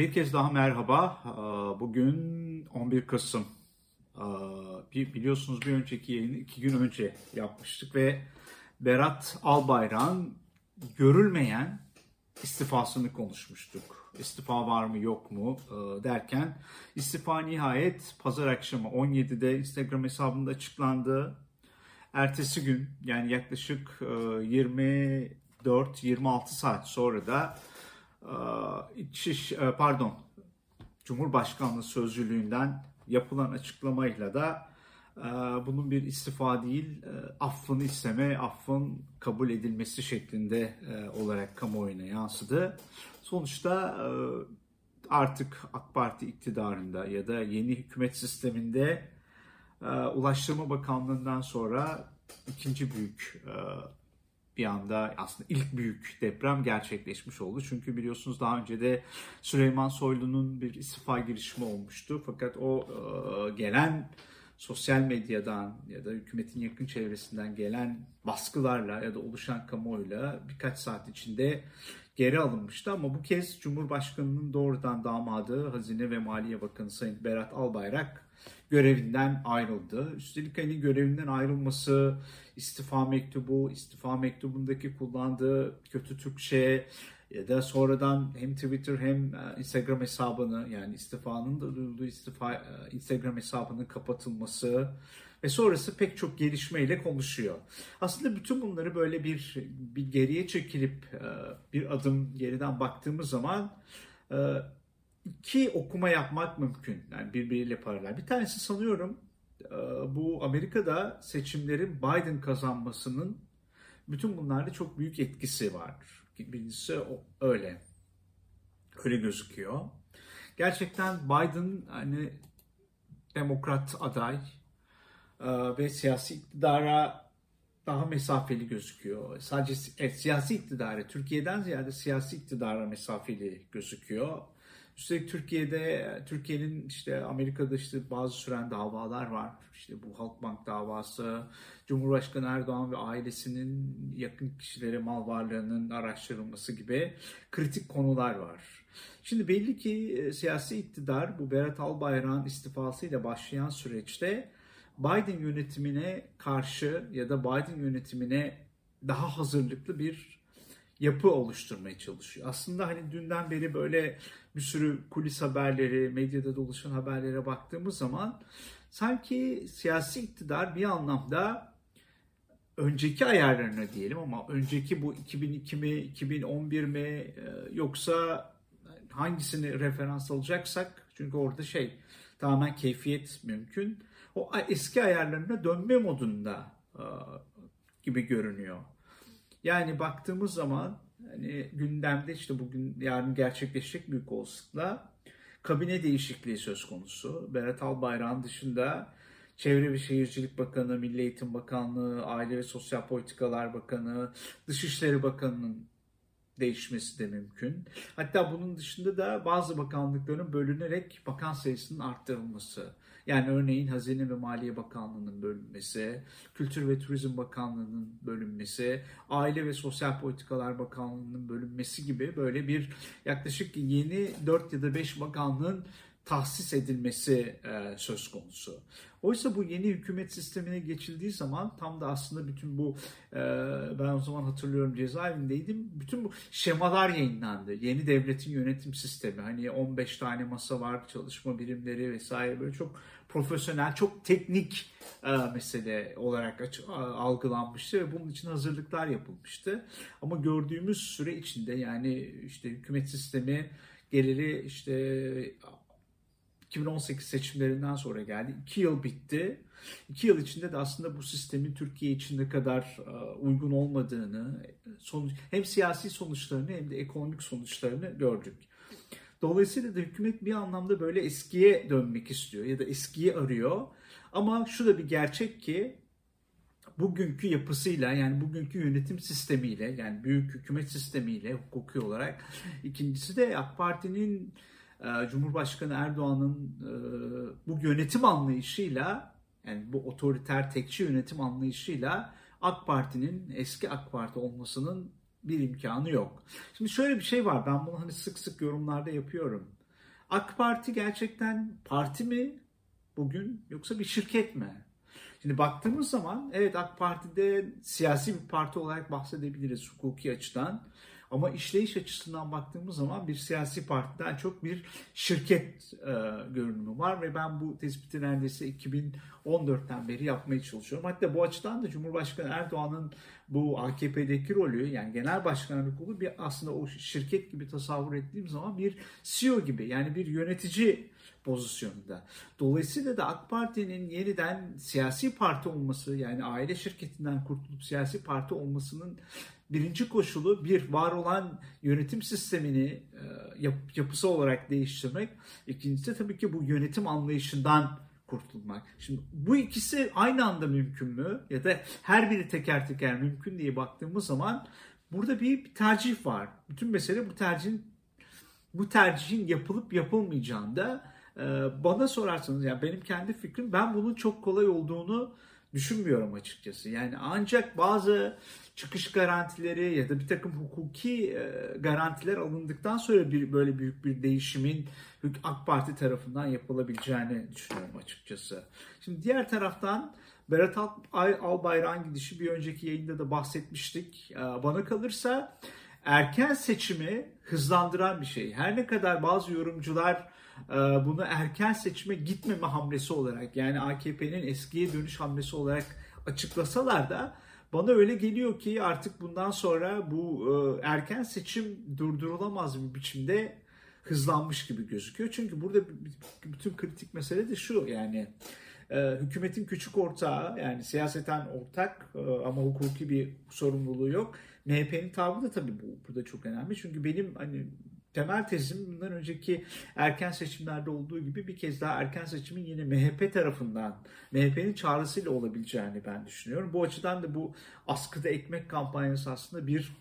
Bir kez daha merhaba. Bugün 11 Kasım. Biliyorsunuz bir önceki yayını iki gün önce yapmıştık ve Berat Albayrak'ın görülmeyen istifasını konuşmuştuk. İstifa var mı yok mu derken istifa nihayet pazar akşamı 17'de Instagram hesabında açıklandı. Ertesi gün yani yaklaşık 24-26 saat sonra da İç, e, pardon Cumhurbaşkanlığı Sözcülüğünden yapılan açıklamayla da e, bunun bir istifa değil e, affını isteme, affın kabul edilmesi şeklinde olarak kamuoyuna yansıdı. Sonuçta artık AK Parti iktidarında ya da yeni hükümet sisteminde Ulaştırma Bakanlığı'ndan sonra ikinci büyük bir anda aslında ilk büyük deprem gerçekleşmiş oldu. Çünkü biliyorsunuz daha önce de Süleyman Soylu'nun bir istifa girişimi olmuştu. Fakat o e, gelen sosyal medyadan ya da hükümetin yakın çevresinden gelen baskılarla ya da oluşan kamuoyuyla birkaç saat içinde geri alınmıştı. Ama bu kez Cumhurbaşkanı'nın doğrudan damadı Hazine ve Maliye Bakanı Sayın Berat Albayrak görevinden ayrıldı. Üstelik hani görevinden ayrılması, istifa mektubu, istifa mektubundaki kullandığı kötü Türkçe ya da sonradan hem Twitter hem e, Instagram hesabını yani istifanın da duyulduğu istifa e, Instagram hesabının kapatılması ve sonrası pek çok gelişmeyle konuşuyor. Aslında bütün bunları böyle bir bir geriye çekilip e, bir adım geriden baktığımız zaman iki okuma yapmak mümkün. Yani birbiriyle paralel. Bir tanesi sanıyorum e, bu Amerika'da seçimlerin Biden kazanmasının bütün bunlarda çok büyük etkisi var. Birincisi öyle. Öyle gözüküyor. Gerçekten Biden hani demokrat aday e, ve siyasi iktidara daha mesafeli gözüküyor. Sadece evet, siyasi iktidara, Türkiye'den ziyade siyasi iktidara mesafeli gözüküyor. Üstelik Türkiye'de, Türkiye'nin işte Amerika'da işte bazı süren davalar var. İşte bu Halkbank davası, Cumhurbaşkanı Erdoğan ve ailesinin yakın kişilere mal varlığının araştırılması gibi kritik konular var. Şimdi belli ki e, siyasi iktidar bu Berat Albayrak'ın istifasıyla başlayan süreçte Biden yönetimine karşı ya da Biden yönetimine daha hazırlıklı bir yapı oluşturmaya çalışıyor. Aslında hani dünden beri böyle bir sürü kulis haberleri, medyada dolaşan haberlere baktığımız zaman sanki siyasi iktidar bir anlamda önceki ayarlarına diyelim ama önceki bu 2002 mi, 2011 mi e, yoksa hangisini referans alacaksak çünkü orada şey tamamen keyfiyet mümkün. O eski ayarlarına dönme modunda e, gibi görünüyor. Yani baktığımız zaman hani gündemde işte bugün yarın gerçekleşecek büyük olasılıkla kabine değişikliği söz konusu. Berat Albayrak'ın dışında Çevre ve Şehircilik Bakanı, Milli Eğitim Bakanlığı, Aile ve Sosyal Politikalar Bakanı, Dışişleri Bakanı'nın değişmesi de mümkün. Hatta bunun dışında da bazı bakanlıkların bölünerek bakan sayısının arttırılması. Yani örneğin Hazine ve Maliye Bakanlığı'nın bölünmesi, Kültür ve Turizm Bakanlığı'nın bölünmesi, Aile ve Sosyal Politikalar Bakanlığı'nın bölünmesi gibi böyle bir yaklaşık yeni 4 ya da 5 bakanlığın tahsis edilmesi e, söz konusu. Oysa bu yeni hükümet sistemine geçildiği zaman tam da aslında bütün bu e, ben o zaman hatırlıyorum cezaevindeydim. Bütün bu şemalar yayınlandı. Yeni devletin yönetim sistemi. Hani 15 tane masa var, çalışma birimleri vesaire böyle çok profesyonel, çok teknik e, mesele olarak açı, algılanmıştı ve bunun için hazırlıklar yapılmıştı. Ama gördüğümüz süre içinde yani işte hükümet sistemi geliri işte 2018 seçimlerinden sonra geldi. İki yıl bitti. İki yıl içinde de aslında bu sistemin Türkiye için ne kadar e, uygun olmadığını, sonuç, hem siyasi sonuçlarını hem de ekonomik sonuçlarını gördük. Dolayısıyla da hükümet bir anlamda böyle eskiye dönmek istiyor ya da eskiyi arıyor. Ama şu da bir gerçek ki bugünkü yapısıyla yani bugünkü yönetim sistemiyle yani büyük hükümet sistemiyle hukuki olarak ikincisi de AK Parti'nin Cumhurbaşkanı Erdoğan'ın e, bu yönetim anlayışıyla yani bu otoriter tekçi yönetim anlayışıyla AK Parti'nin eski AK Parti olmasının bir imkanı yok. Şimdi şöyle bir şey var ben bunu hani sık sık yorumlarda yapıyorum. AK Parti gerçekten parti mi bugün yoksa bir şirket mi? Şimdi baktığımız zaman evet AK Parti'de siyasi bir parti olarak bahsedebiliriz hukuki açıdan. Ama işleyiş açısından baktığımız zaman bir siyasi partiden çok bir şirket e, görünümü var ve ben bu tespiti neredeyse 2014'ten beri yapmaya çalışıyorum. Hatta bu açıdan da Cumhurbaşkanı Erdoğan'ın bu AKP'deki rolü yani genel başkanlık rolü bir aslında o şirket gibi tasavvur ettiğim zaman bir CEO gibi yani bir yönetici pozisyonunda. Dolayısıyla da AK Parti'nin yeniden siyasi parti olması yani aile şirketinden kurtulup siyasi parti olmasının birinci koşulu bir var olan yönetim sistemini e, yap, yapısı olarak değiştirmek. İkincisi tabii ki bu yönetim anlayışından kurtulmak. Şimdi bu ikisi aynı anda mümkün mü? Ya da her biri teker teker mümkün diye baktığımız zaman burada bir, bir tercih var. Bütün mesele bu tercihin bu tercihin yapılıp yapılmayacağında e, bana sorarsanız yani benim kendi fikrim ben bunun çok kolay olduğunu düşünmüyorum açıkçası. Yani ancak bazı çıkış garantileri ya da bir takım hukuki e, garantiler alındıktan sonra bir böyle büyük bir değişimin AK Parti tarafından yapılabileceğini düşünüyorum açıkçası. Şimdi diğer taraftan Berat Albayrak'ın gidişi bir önceki yayında da bahsetmiştik. E, bana kalırsa erken seçimi hızlandıran bir şey. Her ne kadar bazı yorumcular bunu erken seçime gitmeme hamlesi olarak yani AKP'nin eskiye dönüş hamlesi olarak açıklasalar da bana öyle geliyor ki artık bundan sonra bu e, erken seçim durdurulamaz bir biçimde hızlanmış gibi gözüküyor. Çünkü burada bütün kritik mesele de şu yani e, hükümetin küçük ortağı yani siyaseten ortak ama hukuki bir sorumluluğu yok. MHP'nin tavrı da tabii bu burada çok önemli. Çünkü benim hani temel tezim bundan önceki erken seçimlerde olduğu gibi bir kez daha erken seçimin yine MHP tarafından, MHP'nin çağrısıyla olabileceğini ben düşünüyorum. Bu açıdan da bu askıda ekmek kampanyası aslında bir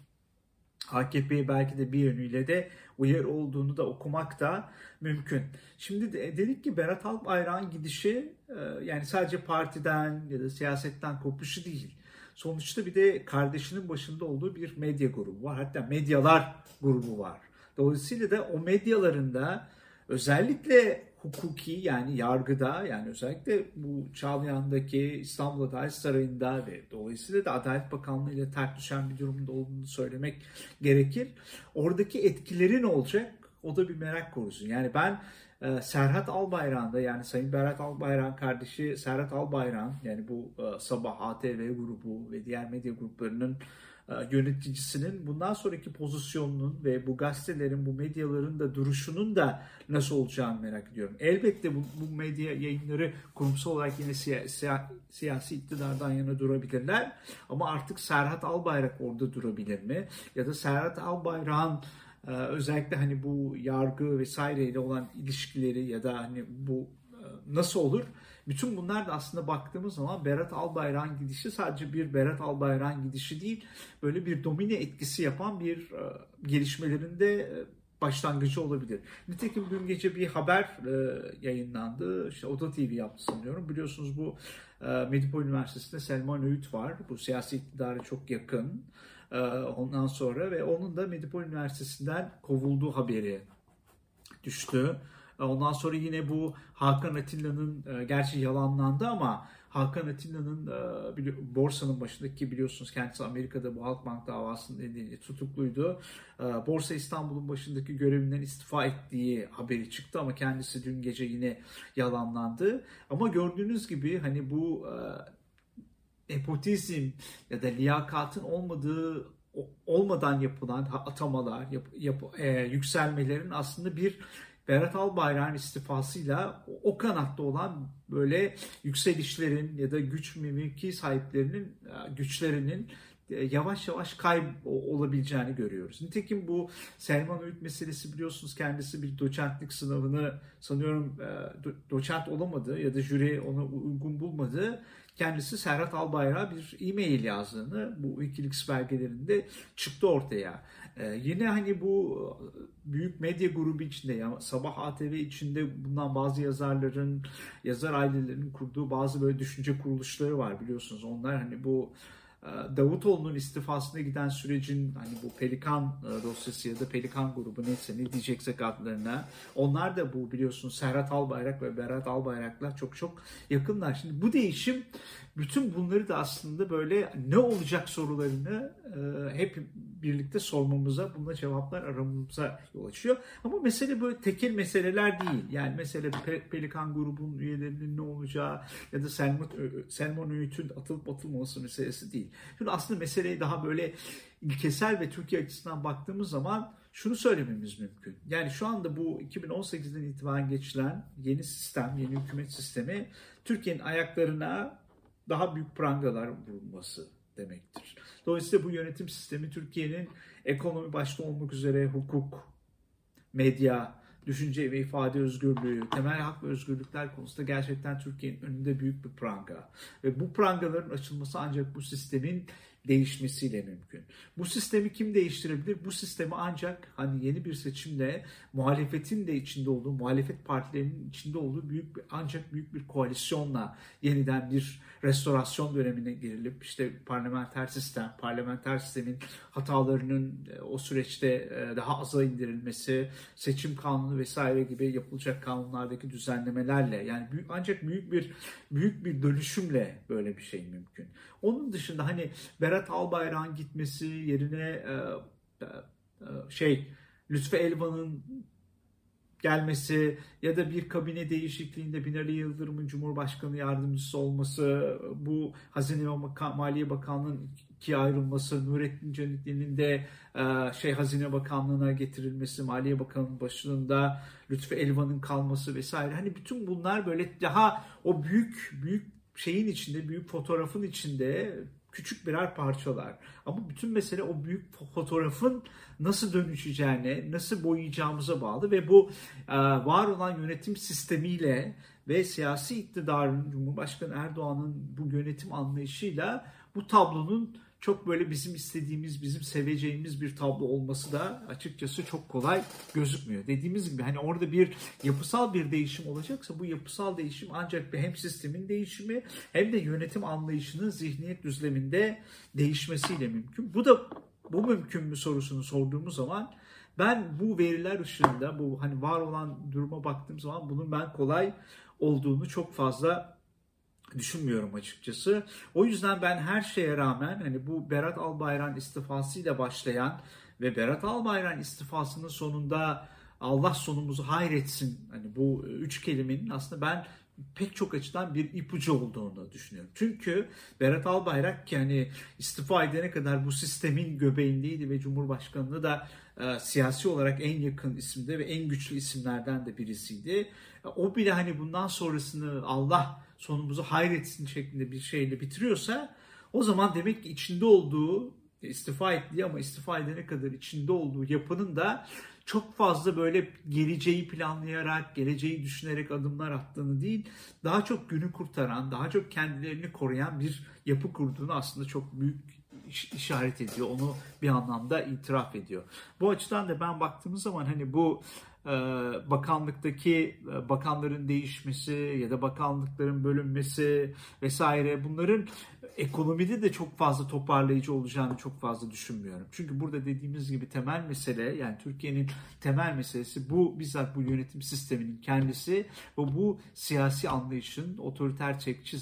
AKP'ye belki de bir yönüyle de uyarı olduğunu da okumak da mümkün. Şimdi de, dedik ki Berat Albayrak'ın gidişi e, yani sadece partiden ya da siyasetten kopuşu değil. Sonuçta bir de kardeşinin başında olduğu bir medya grubu var. Hatta medyalar grubu var. Dolayısıyla da o medyalarında özellikle hukuki yani yargıda yani özellikle bu Çağlayan'daki İstanbul Adalet Sarayı'nda ve dolayısıyla da Adalet Bakanlığı ile ters düşen bir durumda olduğunu söylemek gerekir. Oradaki etkileri ne olacak? O da bir merak konusu. Yani ben e, Serhat Albayrak'ın da yani Sayın Berat Albayrak'ın kardeşi Serhat Albayrak'ın yani bu e, Sabah ATV grubu ve diğer medya gruplarının yöneticisinin bundan sonraki pozisyonunun ve bu gazetelerin, bu medyaların da duruşunun da nasıl olacağını merak ediyorum. Elbette bu, bu medya yayınları kurumsal olarak yine siya, siya, siyasi iktidardan yana durabilirler. Ama artık Serhat Albayrak orada durabilir mi? Ya da Serhat Albayrak'ın e, özellikle hani bu yargı vesaireyle olan ilişkileri ya da hani bu e, nasıl olur? Bütün bunlar da aslında baktığımız zaman Berat Albayrak'ın gidişi sadece bir Berat Albayrak'ın gidişi değil, böyle bir domine etkisi yapan bir e, gelişmelerinde e, başlangıcı olabilir. Nitekim dün gece bir haber e, yayınlandı. İşte Oda TV yaptı sanıyorum. Biliyorsunuz bu e, Medipol Üniversitesi'nde Selman Öğüt var. Bu siyasi iktidara çok yakın. E, ondan sonra ve onun da Medipol Üniversitesi'nden kovulduğu haberi düştü. Ondan sonra yine bu Hakan Atilla'nın e, gerçi yalanlandı ama Hakan Atilla'nın e, borsanın başındaki biliyorsunuz kendisi Amerika'da bu Halkbank davasının nedeniyle tutukluydu. E, Borsa İstanbul'un başındaki görevinden istifa ettiği haberi çıktı ama kendisi dün gece yine yalanlandı. Ama gördüğünüz gibi hani bu nepotizm ya da liyakatın olmadığı olmadan yapılan atamalar, yap, yap, e, yükselmelerin aslında bir Berat Albayrak'ın istifasıyla o kanatta olan böyle yükselişlerin ya da güç mimiki sahiplerinin e, güçlerinin yavaş yavaş kayb olabileceğini görüyoruz. Nitekim bu Selman Öğüt meselesi biliyorsunuz kendisi bir doçentlik sınavını sanıyorum e, doçent olamadı ya da jüri onu uygun bulmadı. Kendisi Serhat Albayrak'a bir e-mail yazdığını bu Wikileaks belgelerinde çıktı ortaya. Ee, yine hani bu e, büyük medya grubu içinde ya Sabah ATV içinde bundan bazı yazarların, yazar ailelerinin kurduğu bazı böyle düşünce kuruluşları var biliyorsunuz. Onlar hani bu Davutoğlu'nun istifasına giden sürecin hani bu Pelikan dosyası ya da Pelikan grubu neyse ne diyeceksek adlarına onlar da bu biliyorsun Serhat Albayrak ve Berat Albayrak'la çok çok yakınlar. Şimdi bu değişim bütün bunları da aslında böyle ne olacak sorularını e, hep birlikte sormamıza, buna cevaplar aramamıza yol açıyor. Ama mesele böyle tekel meseleler değil. Yani mesele Pelikan grubunun üyelerinin ne olacağı ya da Selman, Selman Öğüt'ün atılıp atılmaması meselesi değil. Şimdi aslında meseleyi daha böyle ilkesel ve Türkiye açısından baktığımız zaman şunu söylememiz mümkün. Yani şu anda bu 2018'den itibaren geçilen yeni sistem, yeni hükümet sistemi Türkiye'nin ayaklarına daha büyük prangalar vurulması demektir. Dolayısıyla bu yönetim sistemi Türkiye'nin ekonomi başta olmak üzere hukuk, medya, düşünce ve ifade özgürlüğü, temel hak ve özgürlükler konusunda gerçekten Türkiye'nin önünde büyük bir pranga. Ve bu prangaların açılması ancak bu sistemin değişmesiyle mümkün. Bu sistemi kim değiştirebilir? Bu sistemi ancak hani yeni bir seçimle muhalefetin de içinde olduğu, muhalefet partilerinin içinde olduğu büyük bir, ancak büyük bir koalisyonla yeniden bir restorasyon dönemine girilip işte parlamenter sistem, parlamenter sistemin hatalarının e, o süreçte e, daha aza indirilmesi, seçim kanunu vesaire gibi yapılacak kanunlardaki düzenlemelerle yani ancak büyük bir büyük bir dönüşümle böyle bir şey mümkün. Onun dışında hani Berat Albayrak'ın gitmesi yerine e, e, e, şey Lütfü Elvan'ın gelmesi ya da bir kabine değişikliğinde Binali Yıldırım'ın Cumhurbaşkanı yardımcısı olması, bu Hazine ve Maliye Bakanlığı'nın ikiye ayrılması, Nurettin Canikli'nin de şey Hazine Bakanlığı'na getirilmesi, Maliye Bakanı'nın başında Lütfü Elvan'ın kalması vesaire. Hani bütün bunlar böyle daha o büyük büyük şeyin içinde, büyük fotoğrafın içinde küçük birer parçalar. Ama bütün mesele o büyük fotoğrafın nasıl dönüşeceğine, nasıl boyayacağımıza bağlı ve bu e, var olan yönetim sistemiyle ve siyasi iktidarın, Cumhurbaşkanı Erdoğan'ın bu yönetim anlayışıyla bu tablonun çok böyle bizim istediğimiz, bizim seveceğimiz bir tablo olması da açıkçası çok kolay gözükmüyor. Dediğimiz gibi hani orada bir yapısal bir değişim olacaksa bu yapısal değişim ancak bir hem sistemin değişimi hem de yönetim anlayışının zihniyet düzleminde değişmesiyle mümkün. Bu da bu mümkün mü sorusunu sorduğumuz zaman ben bu veriler ışığında bu hani var olan duruma baktığım zaman bunun ben kolay olduğunu çok fazla düşünmüyorum açıkçası. O yüzden ben her şeye rağmen hani bu Berat Albayrak'ın istifasıyla başlayan ve Berat Albayrak'ın istifasının sonunda Allah sonumuzu hayretsin hani bu üç kelimenin aslında ben pek çok açıdan bir ipucu olduğunu düşünüyorum. Çünkü Berat Albayrak yani istifa edene kadar bu sistemin göbeğindeydi ve Cumhurbaşkanlığı da e, siyasi olarak en yakın isimde ve en güçlü isimlerden de birisiydi. E, o bile hani bundan sonrasını Allah sonumuzu hayretsin şeklinde bir şeyle bitiriyorsa o zaman demek ki içinde olduğu istifa ettiği ama istifa edene kadar içinde olduğu yapının da çok fazla böyle geleceği planlayarak, geleceği düşünerek adımlar attığını değil, daha çok günü kurtaran, daha çok kendilerini koruyan bir yapı kurduğunu aslında çok büyük işaret ediyor. Onu bir anlamda itiraf ediyor. Bu açıdan da ben baktığımız zaman hani bu bakanlıktaki e, bakanların değişmesi ya da bakanlıkların bölünmesi vesaire bunların ekonomide de çok fazla toparlayıcı olacağını çok fazla düşünmüyorum. Çünkü burada dediğimiz gibi temel mesele yani Türkiye'nin temel meselesi bu bizzat bu yönetim sisteminin kendisi ve bu siyasi anlayışın otoriter çekçi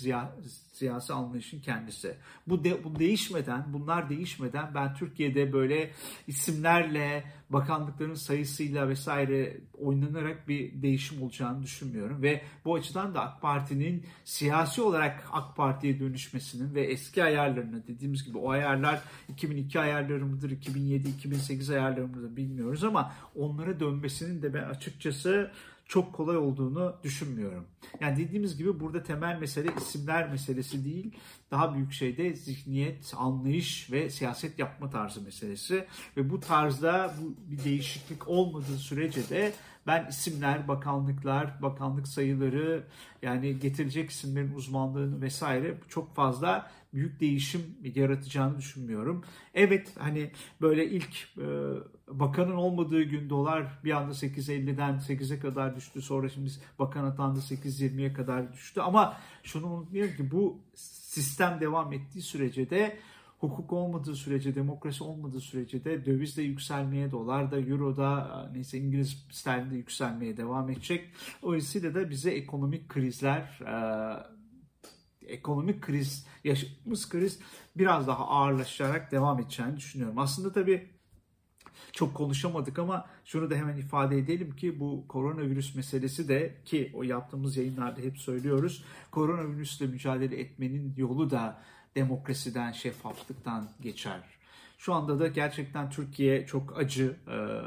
siyasi anlayışın kendisi. Bu, de, bu değişmeden, bunlar değişmeden ben Türkiye'de böyle isimlerle, bakanlıkların sayısıyla vesaire oynanarak bir değişim olacağını düşünmüyorum. Ve bu açıdan da AK Parti'nin siyasi olarak AK Parti'ye dönüşmesinin ve eski ayarlarını dediğimiz gibi o ayarlar 2002 ayarları mıdır, 2007-2008 ayarları mıdır bilmiyoruz ama onlara dönmesinin de ben açıkçası çok kolay olduğunu düşünmüyorum. Yani dediğimiz gibi burada temel mesele isimler meselesi değil, daha büyük şey de zihniyet, anlayış ve siyaset yapma tarzı meselesi. Ve bu tarzda bu bir değişiklik olmadığı sürece de ben isimler, bakanlıklar, bakanlık sayıları yani getirecek isimlerin uzmanlığını vesaire çok fazla büyük değişim yaratacağını düşünmüyorum. Evet hani böyle ilk e, bakanın olmadığı gün dolar bir anda 8.50'den 8'e kadar düştü. Sonra şimdi bakan atandı 8.20'ye kadar düştü. Ama şunu unutmayalım ki bu sistem devam ettiği sürece de hukuk olmadığı sürece, demokrasi olmadığı sürece de döviz de yükselmeye, dolar da, euro da, neyse İngiliz sterlin de yükselmeye devam edecek. Dolayısıyla da bize ekonomik krizler, ekonomik kriz, yaşadığımız kriz biraz daha ağırlaşarak devam edeceğini düşünüyorum. Aslında tabii çok konuşamadık ama şunu da hemen ifade edelim ki bu koronavirüs meselesi de ki o yaptığımız yayınlarda hep söylüyoruz. Koronavirüsle mücadele etmenin yolu da demokrasiden, şeffaflıktan geçer. Şu anda da gerçekten Türkiye çok acı.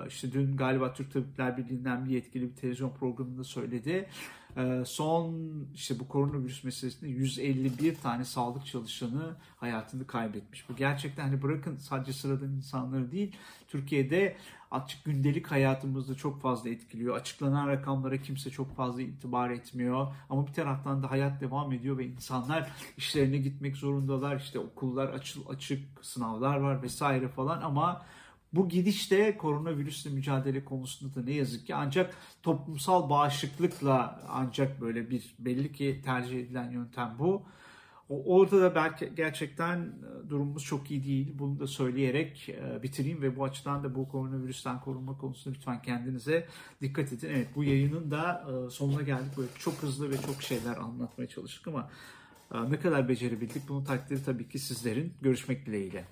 İşte dün galiba Türk Tabipler Birliği'nden bir yetkili bir televizyon programında söyledi. Ee, son işte bu koronavirüs meselesinde 151 tane sağlık çalışanı hayatını kaybetmiş. Bu gerçekten hani bırakın sadece sıradan insanları değil Türkiye'de açık gündelik hayatımızda çok fazla etkiliyor. Açıklanan rakamlara kimse çok fazla itibar etmiyor. Ama bir taraftan da hayat devam ediyor ve insanlar işlerine gitmek zorundalar. İşte okullar açıl açık, sınavlar var vesaire falan ama bu gidişte koronavirüsle mücadele konusunda da ne yazık ki ancak toplumsal bağışıklıkla ancak böyle bir belli ki tercih edilen yöntem bu. Orada da belki gerçekten e, durumumuz çok iyi değil. Bunu da söyleyerek e, bitireyim ve bu açıdan da bu koronavirüsten korunma konusunda lütfen kendinize dikkat edin. Evet bu yayının da e, sonuna geldik. Böyle çok hızlı ve çok şeyler anlatmaya çalıştık ama ne kadar becerebildik bunun takdiri tabii ki sizlerin. Görüşmek dileğiyle.